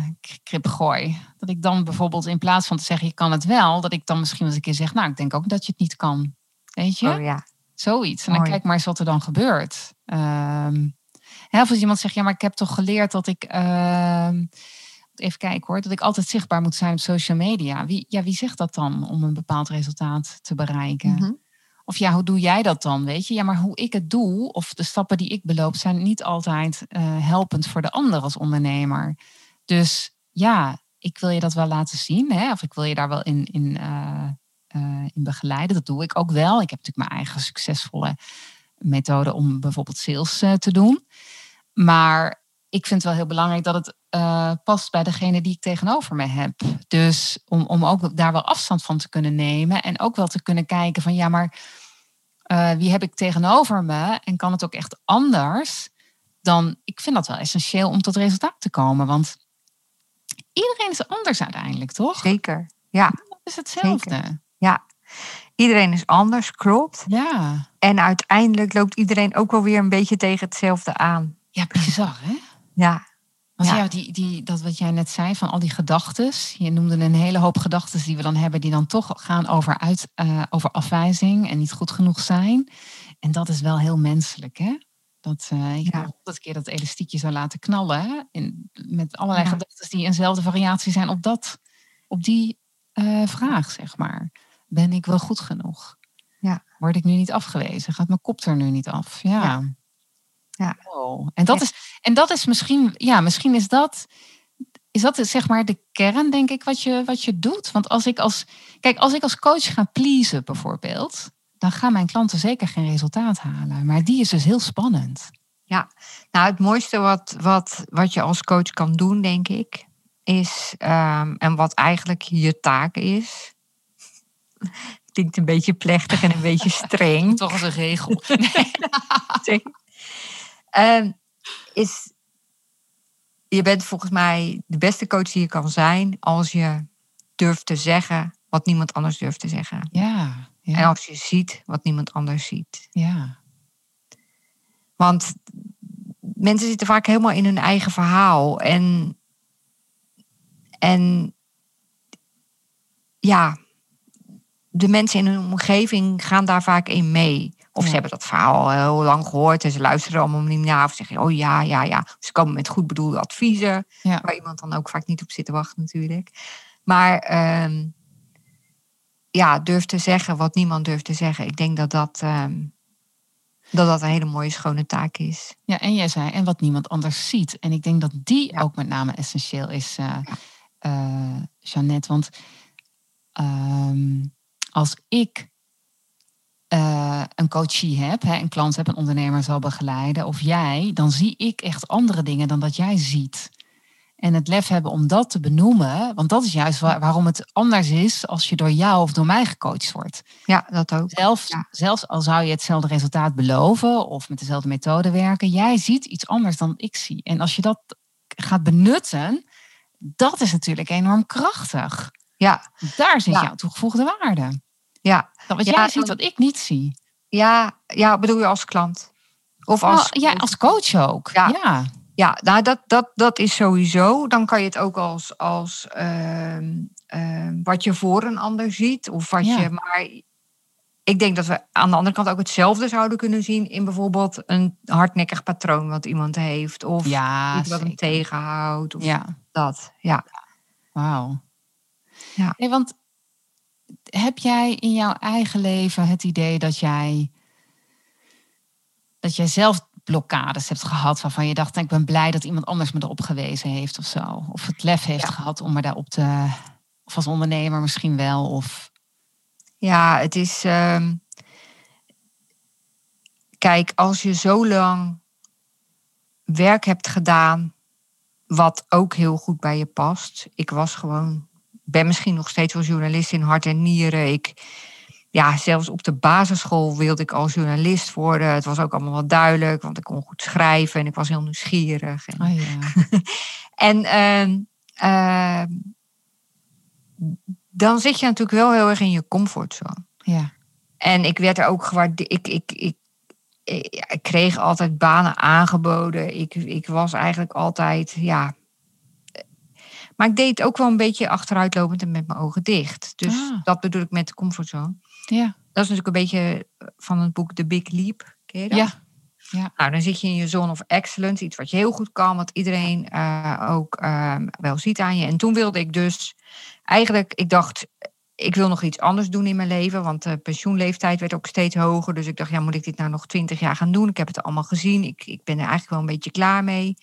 krip gooi. Dat ik dan bijvoorbeeld in plaats van te zeggen je kan het wel, dat ik dan misschien eens een keer zeg, nou ik denk ook dat je het niet kan. Weet je? Oh ja. Zoiets. En dan Mooi. kijk maar eens wat er dan gebeurt. Ehm, of als iemand zegt, ja maar ik heb toch geleerd dat ik, ehm, even kijken hoor, dat ik altijd zichtbaar moet zijn op social media. Wie, ja, wie zegt dat dan om een bepaald resultaat te bereiken? Mhm. Of ja, hoe doe jij dat dan? Weet je, ja, maar hoe ik het doe, of de stappen die ik beloop, zijn niet altijd eh, helpend voor de ander als ondernemer. Dus ja, ik wil je dat wel laten zien, hè? of ik wil je daar wel in, in, eh, eh, in begeleiden. Dat doe ik ook wel. Ik heb natuurlijk mijn eigen succesvolle methode om bijvoorbeeld sales te doen. Maar ik vind het wel heel belangrijk dat het eh, past bij degene die ik tegenover me heb. Dus om, om ook daar wel afstand van te kunnen nemen. En ook wel te kunnen kijken van ja, maar eh, wie heb ik tegenover me? En kan het ook echt anders? Dan, ik vind dat wel essentieel om tot resultaat te komen. Want iedereen is anders uiteindelijk, toch? Zeker. Ja, is hetzelfde. iedereen is anders, klopt. Ja. En uiteindelijk loopt iedereen ook wel weer een beetje tegen hetzelfde aan. Ja, bizar hè? Ja, Want Ja. die, die, dat wat jij net zei, van al die gedachten. Je noemde een hele hoop gedachten die we dan hebben, die dan toch gaan over, uit, eh, over afwijzing en niet goed genoeg zijn. En dat is wel heel menselijk, hè? Dat eh je Ja. honderd keer dat elastiekje zou laten knallen. In, met allerlei Ja. gedachten die eenzelfde variatie zijn op, dat, op die eh, vraag, zeg maar. Ben ik wel goed genoeg? Ja. Word ik nu niet afgewezen? Gaat mijn kop er nu niet af? Ja. Ja. Ja. En, dat Ja. is, en dat is misschien, ja, misschien is dat, is dat zeg maar de kern, denk ik, wat je, wat je doet. Want als ik als, kijk, als ik als coach ga pleasen bijvoorbeeld, dan gaan mijn klanten zeker geen resultaat halen. Maar die is dus heel spannend. nou het mooiste wat, wat, wat je als coach kan doen, denk ik, is, ehm, en wat eigenlijk je taak is, klinkt een beetje plechtig en een beetje streng, Toch als een regel. Ehm, is, je bent volgens mij de beste coach die je kan zijn als je durft te zeggen wat niemand anders durft te zeggen. Ja, En als je ziet wat niemand anders ziet. ja. Want mensen zitten vaak helemaal in hun eigen verhaal. En, en ja, de mensen in hun omgeving gaan daar vaak in mee. Of Ja. ze hebben dat verhaal al heel lang gehoord en ze luisteren allemaal niet naar. Of zeggen, oh ja, ja, ja. Ze komen met goed bedoelde adviezen. Ja. Waar iemand dan ook vaak niet op zit te wachten natuurlijk. Maar ehm, ja, durf te zeggen wat niemand durft te zeggen. Ik denk dat dat, ehm, dat, dat een hele mooie schone taak is. Ja, en jij zei, en wat niemand anders ziet. En ik denk dat die Ja. ook met name essentieel is, eh eh, Jeannette. Want ehm, als ik eh, een coachie heb, hè, een klant heb, een ondernemer zal begeleiden, of jij, dan zie ik echt andere dingen dan dat jij ziet. En het lef hebben om dat te benoemen. Want dat is juist waarom het anders is als je door jou of door mij gecoacht wordt. Ja, dat ook. Zelfs, zelfs al zou je hetzelfde resultaat beloven of met dezelfde methode werken. Jij ziet iets anders dan ik zie. En als je dat gaat benutten, dat is natuurlijk enorm krachtig. Ja. Daar zit jouw toegevoegde waarde. Ja. Wat jij ziet wat ik niet zie. Ja, ja, bedoel je als klant? Of als, ja, als coach ook. Ja, ja. nou, dat, dat, dat is sowieso. Dan kan je het ook als, als uh, uh, wat je voor een ander ziet. Of wat je, maar ik denk dat we aan de andere kant ook hetzelfde zouden kunnen zien in bijvoorbeeld een hardnekkig patroon wat iemand heeft. Of ja, iets wat hem tegenhoudt. Of ja. dat. Ja. Wauw. Ja. Nee, want heb jij in jouw eigen leven het idee dat jij dat jij zelf blokkades hebt gehad waarvan je dacht, ik ben blij dat iemand anders me erop gewezen heeft of zo. Of het lef heeft gehad om me daarop te, of als ondernemer misschien wel. Of... Ja, het is. Ehm, kijk, als je zo lang werk hebt gedaan, wat ook heel goed bij je past. Ik was gewoon, ben misschien nog steeds wel journalist in hart en nieren. Ik ja, zelfs op de basisschool wilde ik al journalist worden. Het was ook allemaal wel duidelijk, want ik kon goed schrijven en ik was heel nieuwsgierig. En, oh, ja. en ehm, ehm, dan zit je natuurlijk wel heel erg in je comfortzone. Ja. En ik werd er ook gewaardeerd. Ik, ik, ik, ik, kreeg altijd banen aangeboden. Ik, ik was eigenlijk altijd, ja, maar ik deed het ook wel een beetje achteruitlopend en met mijn ogen dicht. Dus ah. dat bedoel ik met de comfortzone. Ja. Dat is natuurlijk een beetje van het boek The Big Leap. Ken je dat? Ja. ja. Nou, dan zit je in je zone of excellence. Iets wat je heel goed kan. Wat iedereen uh, ook uh, wel ziet aan je. En toen wilde ik dus eigenlijk... Ik dacht, ik wil nog iets anders doen in mijn leven. Want de pensioenleeftijd werd ook steeds hoger. Dus ik dacht, ja, moet ik dit nou nog twintig jaar gaan doen? Ik heb het allemaal gezien. Ik, ik ben er eigenlijk wel een beetje klaar mee.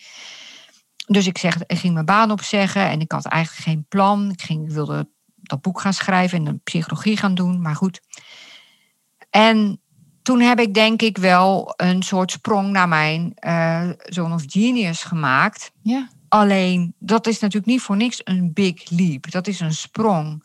Dus ik, zeg, ik ging mijn baan opzeggen en ik had eigenlijk geen plan. Ik, ging, ik wilde dat boek gaan schrijven en een psychologie gaan doen, maar goed. En toen heb ik denk ik wel een soort sprong naar mijn uh, Zone of Genius gemaakt. Ja. Alleen, dat is natuurlijk niet voor niks een big leap. Dat is een sprong.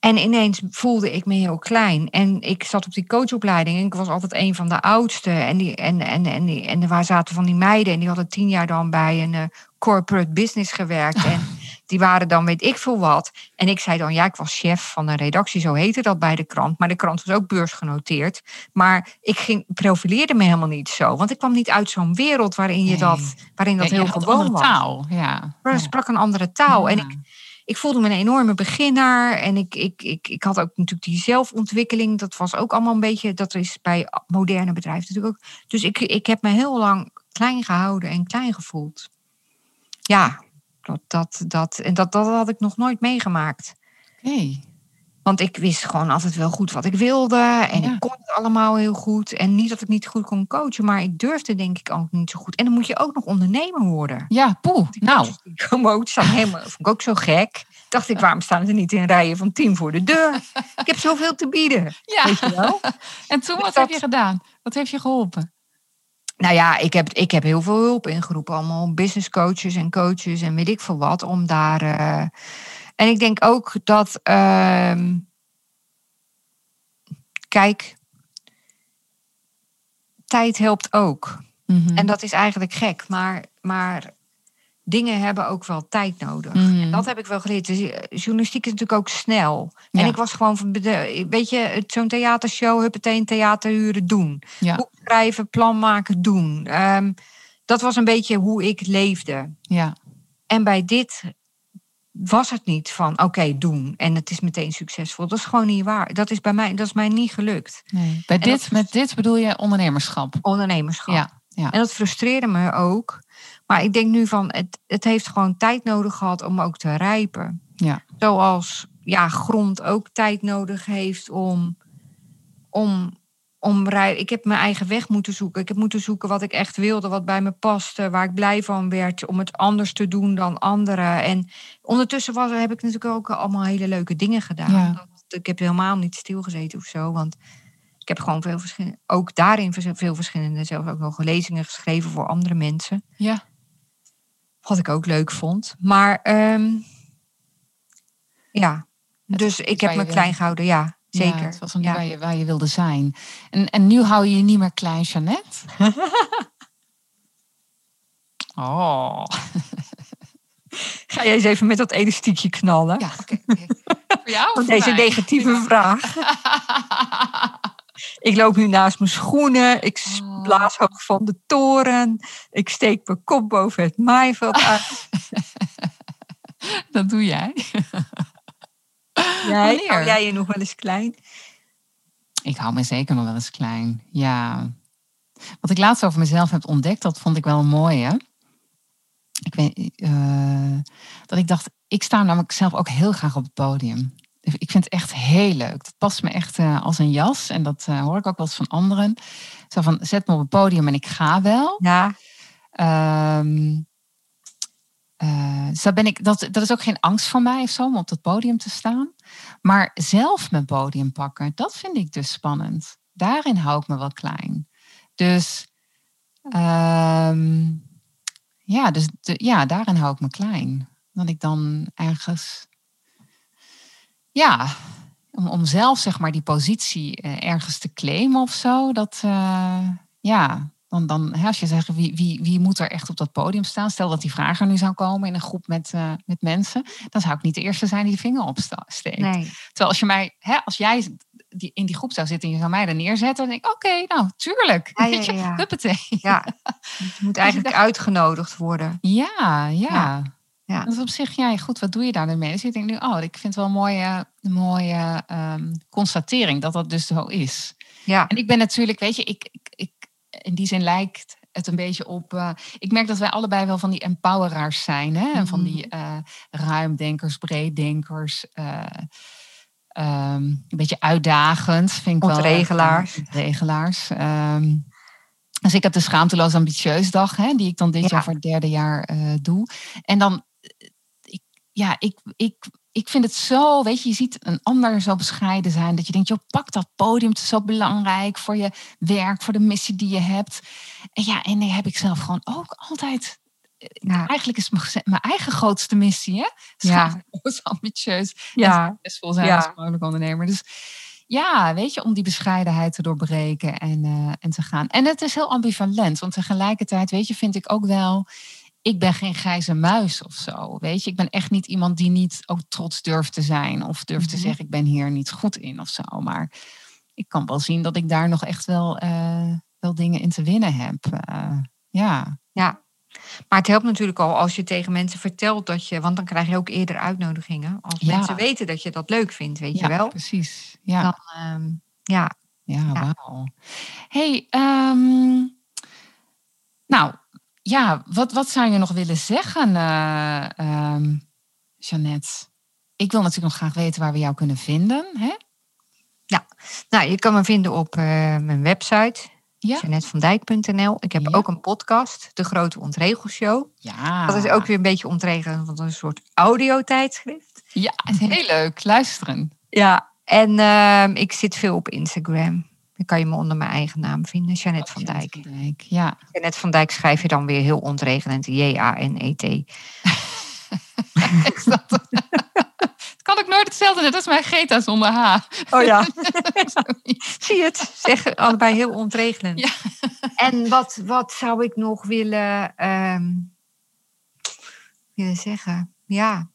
En ineens voelde ik me heel klein. En ik zat op die coachopleiding en ik was altijd een van de oudste. En, die, en, en, en, die, en waar zaten van die meiden en die hadden tien jaar dan bij een uh, corporate business gewerkt. En die waren dan weet ik veel wat. En ik zei dan, ja, ik was chef van een redactie, zo heette dat bij de krant. Maar de krant was ook beursgenoteerd. Maar ik ging, profileerde me helemaal niet zo. Want ik kwam niet uit zo'n wereld waarin je dat, waarin dat heel gewoon was. taal, ja. Maar ik sprak een andere taal. En ik, ik voelde me een enorme beginner. En ik, ik, ik, ik had ook natuurlijk die zelfontwikkeling. Dat was ook allemaal een beetje, dat is bij moderne bedrijven natuurlijk ook. Dus ik, ik heb me heel lang klein gehouden en klein gevoeld. Ja, dat, dat, dat, en dat, dat had ik nog nooit meegemaakt. Oké. Want ik wist gewoon altijd wel goed wat ik wilde. En ik kon het allemaal heel goed. En niet dat ik niet goed kon coachen, maar ik durfde denk ik ook niet zo goed. En dan moet je ook nog ondernemer worden. Ja, poeh. Nou. Staan helemaal, vond ik ook zo gek. Dacht ik, waarom staan ze niet in rijen van tien voor de deur? Ik heb zoveel te bieden. Ja. Weet je wel? En toen, wat heb je gedaan? Wat heeft je geholpen? Nou ja, ik heb, ik heb heel veel hulp ingeroepen. Allemaal business coaches en coaches en weet ik veel wat. Om daar. Uh... En ik denk ook dat. Uh... Kijk, tijd helpt ook. Mm-hmm. En dat is eigenlijk gek. Maar, maar dingen hebben ook wel tijd nodig. Mm-hmm. En dat heb ik wel geleerd. Dus eh, journalistiek is natuurlijk ook snel. Ja. En ik was gewoon van, weet je, zo'n theatershow, huppatee, theaterhuren doen. Ja. Boek schrijven, plan maken, doen. Um, dat was een beetje hoe ik leefde. Ja. En bij dit was het niet van, oké, okay, doen. En het is meteen succesvol. Dat is gewoon niet waar. Dat is bij mij, dat is mij niet gelukt. Nee. Bij dit, dat, met dit bedoel je ondernemerschap? Ondernemerschap. Ja. Ja. En dat frustreerde me ook. Maar ik denk nu van, het, het heeft gewoon tijd nodig gehad om ook te rijpen. Ja. Zoals ja, grond ook tijd nodig heeft om, om, om Ik heb mijn eigen weg moeten zoeken. Ik heb moeten zoeken wat ik echt wilde, wat bij me paste, waar ik blij van werd, om het anders te doen dan anderen. En ondertussen was, heb ik natuurlijk ook allemaal hele leuke dingen gedaan. Ja. Dat, ik heb helemaal niet stilgezeten of zo, want ik heb gewoon veel verschillende, ook daarin veel verschillende, zelfs ook nog lezingen geschreven voor andere mensen. Ja. Wat ik ook leuk vond. Maar ehm, ja, dus ik heb me klein gehouden, ja. Zeker. Ja, het was ja. waar, je, waar je wilde zijn. En, en nu hou je je niet meer klein, Jeannette? oh. Ga jij eens even met dat elastiekje knallen? Ja, oké. Okay, Voor jou voor Deze negatieve vraag. ik loop nu naast mijn schoenen. Ik oh. blaas hoog van de toren. Ik steek mijn kop boven het maaiveld uit. Dat doe jij. Jij, hou jij je nog wel eens klein? Ik hou me zeker nog wel eens klein, ja. Wat ik laatst over mezelf heb ontdekt, dat vond ik wel mooi, hè? Ik weet, uh, dat ik dacht, ik sta namelijk zelf ook heel graag op het podium. Ik vind het echt heel leuk. Dat past me echt uh, als een jas. En dat uh, hoor ik ook wel eens van anderen. Zo van, zet me op het podium en ik ga wel. Ja. Um, uh, dus ben ik, dat, dat is ook geen angst voor mij of zo, om op dat podium te staan. Maar zelf mijn podium pakken, dat vind ik dus spannend. Daarin hou ik me wel klein. Dus, um, ja, dus de, ja, daarin hou ik me klein. Dat ik dan ergens, ja, om, om zelf zeg maar die positie uh, ergens te claimen of zo, dat, uh, ja, dan, dan hè, als je zegt wie, wie, wie moet er echt op dat podium staan, stel dat die vraag er nu zou komen in een groep met, uh, met mensen, dan zou ik niet de eerste zijn die de vinger opsteekt. Nee. Terwijl als je mij, hè, als jij die, in die groep zou zitten en je zou mij er neerzetten, dan denk ik, oké, nou, tuurlijk. Ja, ja, ja. Huppatee. Ja, je moet eigenlijk uitgenodigd worden. Ja, ja. Ja. Dat is op zich, ja, goed, wat doe je daar dan mee? Dus ik denk nu, oh, ik vind het wel een mooie, mooie um, constatering dat dat dus zo is. Ja. En ik ben natuurlijk, weet je, ik, ik, ik in die zin lijkt het een beetje op. Uh, ik merk dat wij allebei wel van die empoweraars zijn. Hè? Mm Van die uh, ruimdenkers, breeddenkers. Uh, um, een beetje uitdagend, vind ik Ontregelaars. wel. Regelaars. Um, dus ik heb de Schaamteloos Ambitieus Dag, hè, die ik dan dit ja. jaar voor het derde jaar doe. En dan, ja, ik, ik ik vind het zo, weet je, je ziet een ander zo bescheiden zijn. Dat je denkt, joh, pak dat podium. Het is zo belangrijk voor je werk, voor de missie die je hebt. En ja, en die heb ik zelf gewoon ook altijd. Ja. Eigenlijk is mijn, mijn eigen grootste missie, hè? Ja. is ambitieus. Ja. Succesvol zijn ja. als mogelijk ondernemer. Dus ja, weet je, om die bescheidenheid te doorbreken en, uh, en te gaan. En het is heel ambivalent, want tegelijkertijd, weet je, vind ik ook wel ik ben geen grijze muis of zo. Weet je, ik ben echt niet iemand die niet ook trots durft te zijn of durft te zeggen ik ben hier niet goed in of zo. Maar ik kan wel zien dat ik daar nog echt wel, uh, wel dingen in te winnen heb. Uh, ja. Ja, maar het helpt natuurlijk al als je tegen mensen vertelt dat je, want dan krijg je ook eerder uitnodigingen. Als ja. mensen weten dat je dat leuk vindt, weet ja, je wel. Precies. Ja. Dan, um, ja. Ja, ja. wauw. Hey, um, nou, ja, wat, wat zou je nog willen zeggen, uh, um, Jeannette? Ik wil natuurlijk nog graag weten waar we jou kunnen vinden. Hè? Ja, nou, je kan me vinden op uh, mijn website, ja. Ik heb ja. ook een podcast, De Grote Ontregelshow. Ja. Dat is ook weer een beetje ontregelen, want een soort audiotijdschrift. Ja, heel leuk. Luisteren. Ja, en uh, ik zit veel op Instagram. Dan kan je me onder mijn eigen naam vinden, Jeannette van Dijk. Van Dijk ja. Jeannette van Dijk schrijf je dan weer heel ontregelend, J-A-N-E-T. Het kan ook nooit hetzelfde, net als mijn Geta zonder H. Oh ja. Zie je het? Zeg allebei heel ontregelend. Ja. En wat, wat zou ik nog willen, um, willen zeggen? Ja.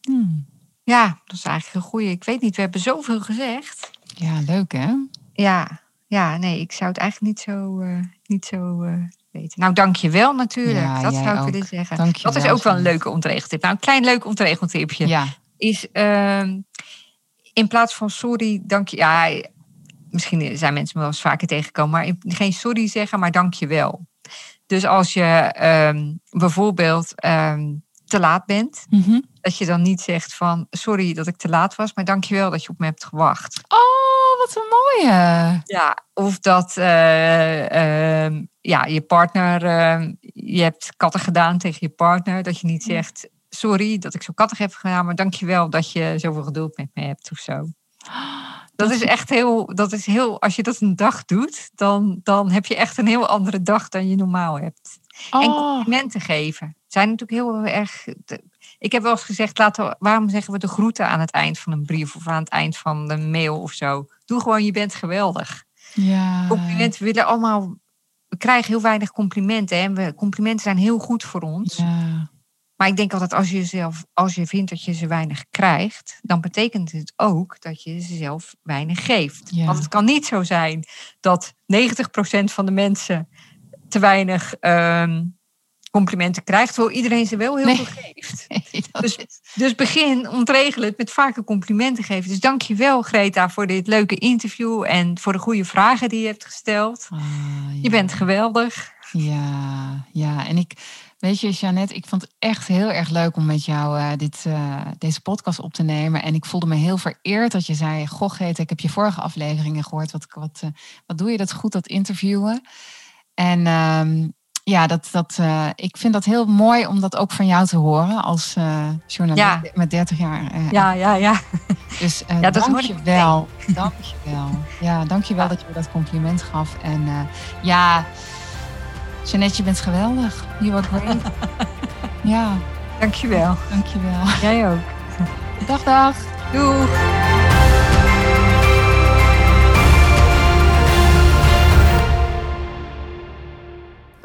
Hmm. Ja, dat is eigenlijk een goeie. Ik weet niet, we hebben zoveel gezegd. Ja, leuk hè? Ja, ja nee, ik zou het eigenlijk niet zo, uh, niet zo uh, weten. Nou, dank je wel natuurlijk. Ja, dat zou ik ook. willen zeggen. Dank je dat is ook wel een leuke ontregeltip. Nou, een klein leuk ontregeltipje. Ja. Is uh, in plaats van sorry, dank je. Ja, misschien zijn mensen me wel eens vaker tegengekomen. Maar geen sorry zeggen, maar dank je wel. Dus als je um, bijvoorbeeld um, te laat bent. Mm -hmm. Dat je dan niet zegt van sorry dat ik te laat was, maar dankjewel dat je op me hebt gewacht. Oh, wat een mooie. Ja, of dat uh, uh, ja, je partner, uh, je hebt katten gedaan tegen je partner, dat je niet zegt sorry dat ik zo kattig heb gedaan, maar dankjewel dat je zoveel geduld met me hebt of zo. Dat is echt heel, dat is heel, als je dat een dag doet, dan, dan heb je echt een heel andere dag dan je normaal hebt. En Oh, complimenten geven zijn natuurlijk heel erg. Ik heb wel eens gezegd, laten we, waarom zeggen we de groeten aan het eind van een brief of aan het eind van een mail of zo? Doe gewoon, je bent geweldig. ja. Complimenten, willen allemaal. We krijgen heel weinig complimenten. Hè? en We, complimenten zijn heel goed voor ons. Ja. Maar ik denk altijd, als je, zelf, als je vindt dat je ze weinig krijgt, dan betekent het ook dat je ze zelf weinig geeft. Ja. Want het kan niet zo zijn dat 90% van de mensen te weinig ehm, complimenten krijgt, terwijl iedereen ze wel heel Nee. veel geeft. Nee, Dus- is- Dus begin, ontregel het met vaker complimenten geven. Dus dank je wel, Greta, voor dit leuke interview en voor de goede vragen die je hebt gesteld. Ah, Je bent geweldig. Ja, ja. En ik, weet je, Jeannette, ik vond het echt heel erg leuk om met jou eh, dit, eh, deze podcast op te nemen. En ik voelde me heel vereerd dat je zei: Goh, Greta, ik heb je vorige afleveringen gehoord. Wat, wat, eh, wat doe je dat goed, dat interviewen? En ehm, ja, dat, dat, eh, ik vind dat heel mooi om dat ook van jou te horen als eh, journalist Ja. met 30 jaar. eh, Ja, ja, ja. dus Ja, dat dank je wel. Dank je wel. Ja, dank je wel Ja. dat je me dat compliment gaf. En ja, Jeannette, je bent geweldig. You are great. ja, Dank je wel. dank je wel. Jij ook. Dag, dag. Doeg.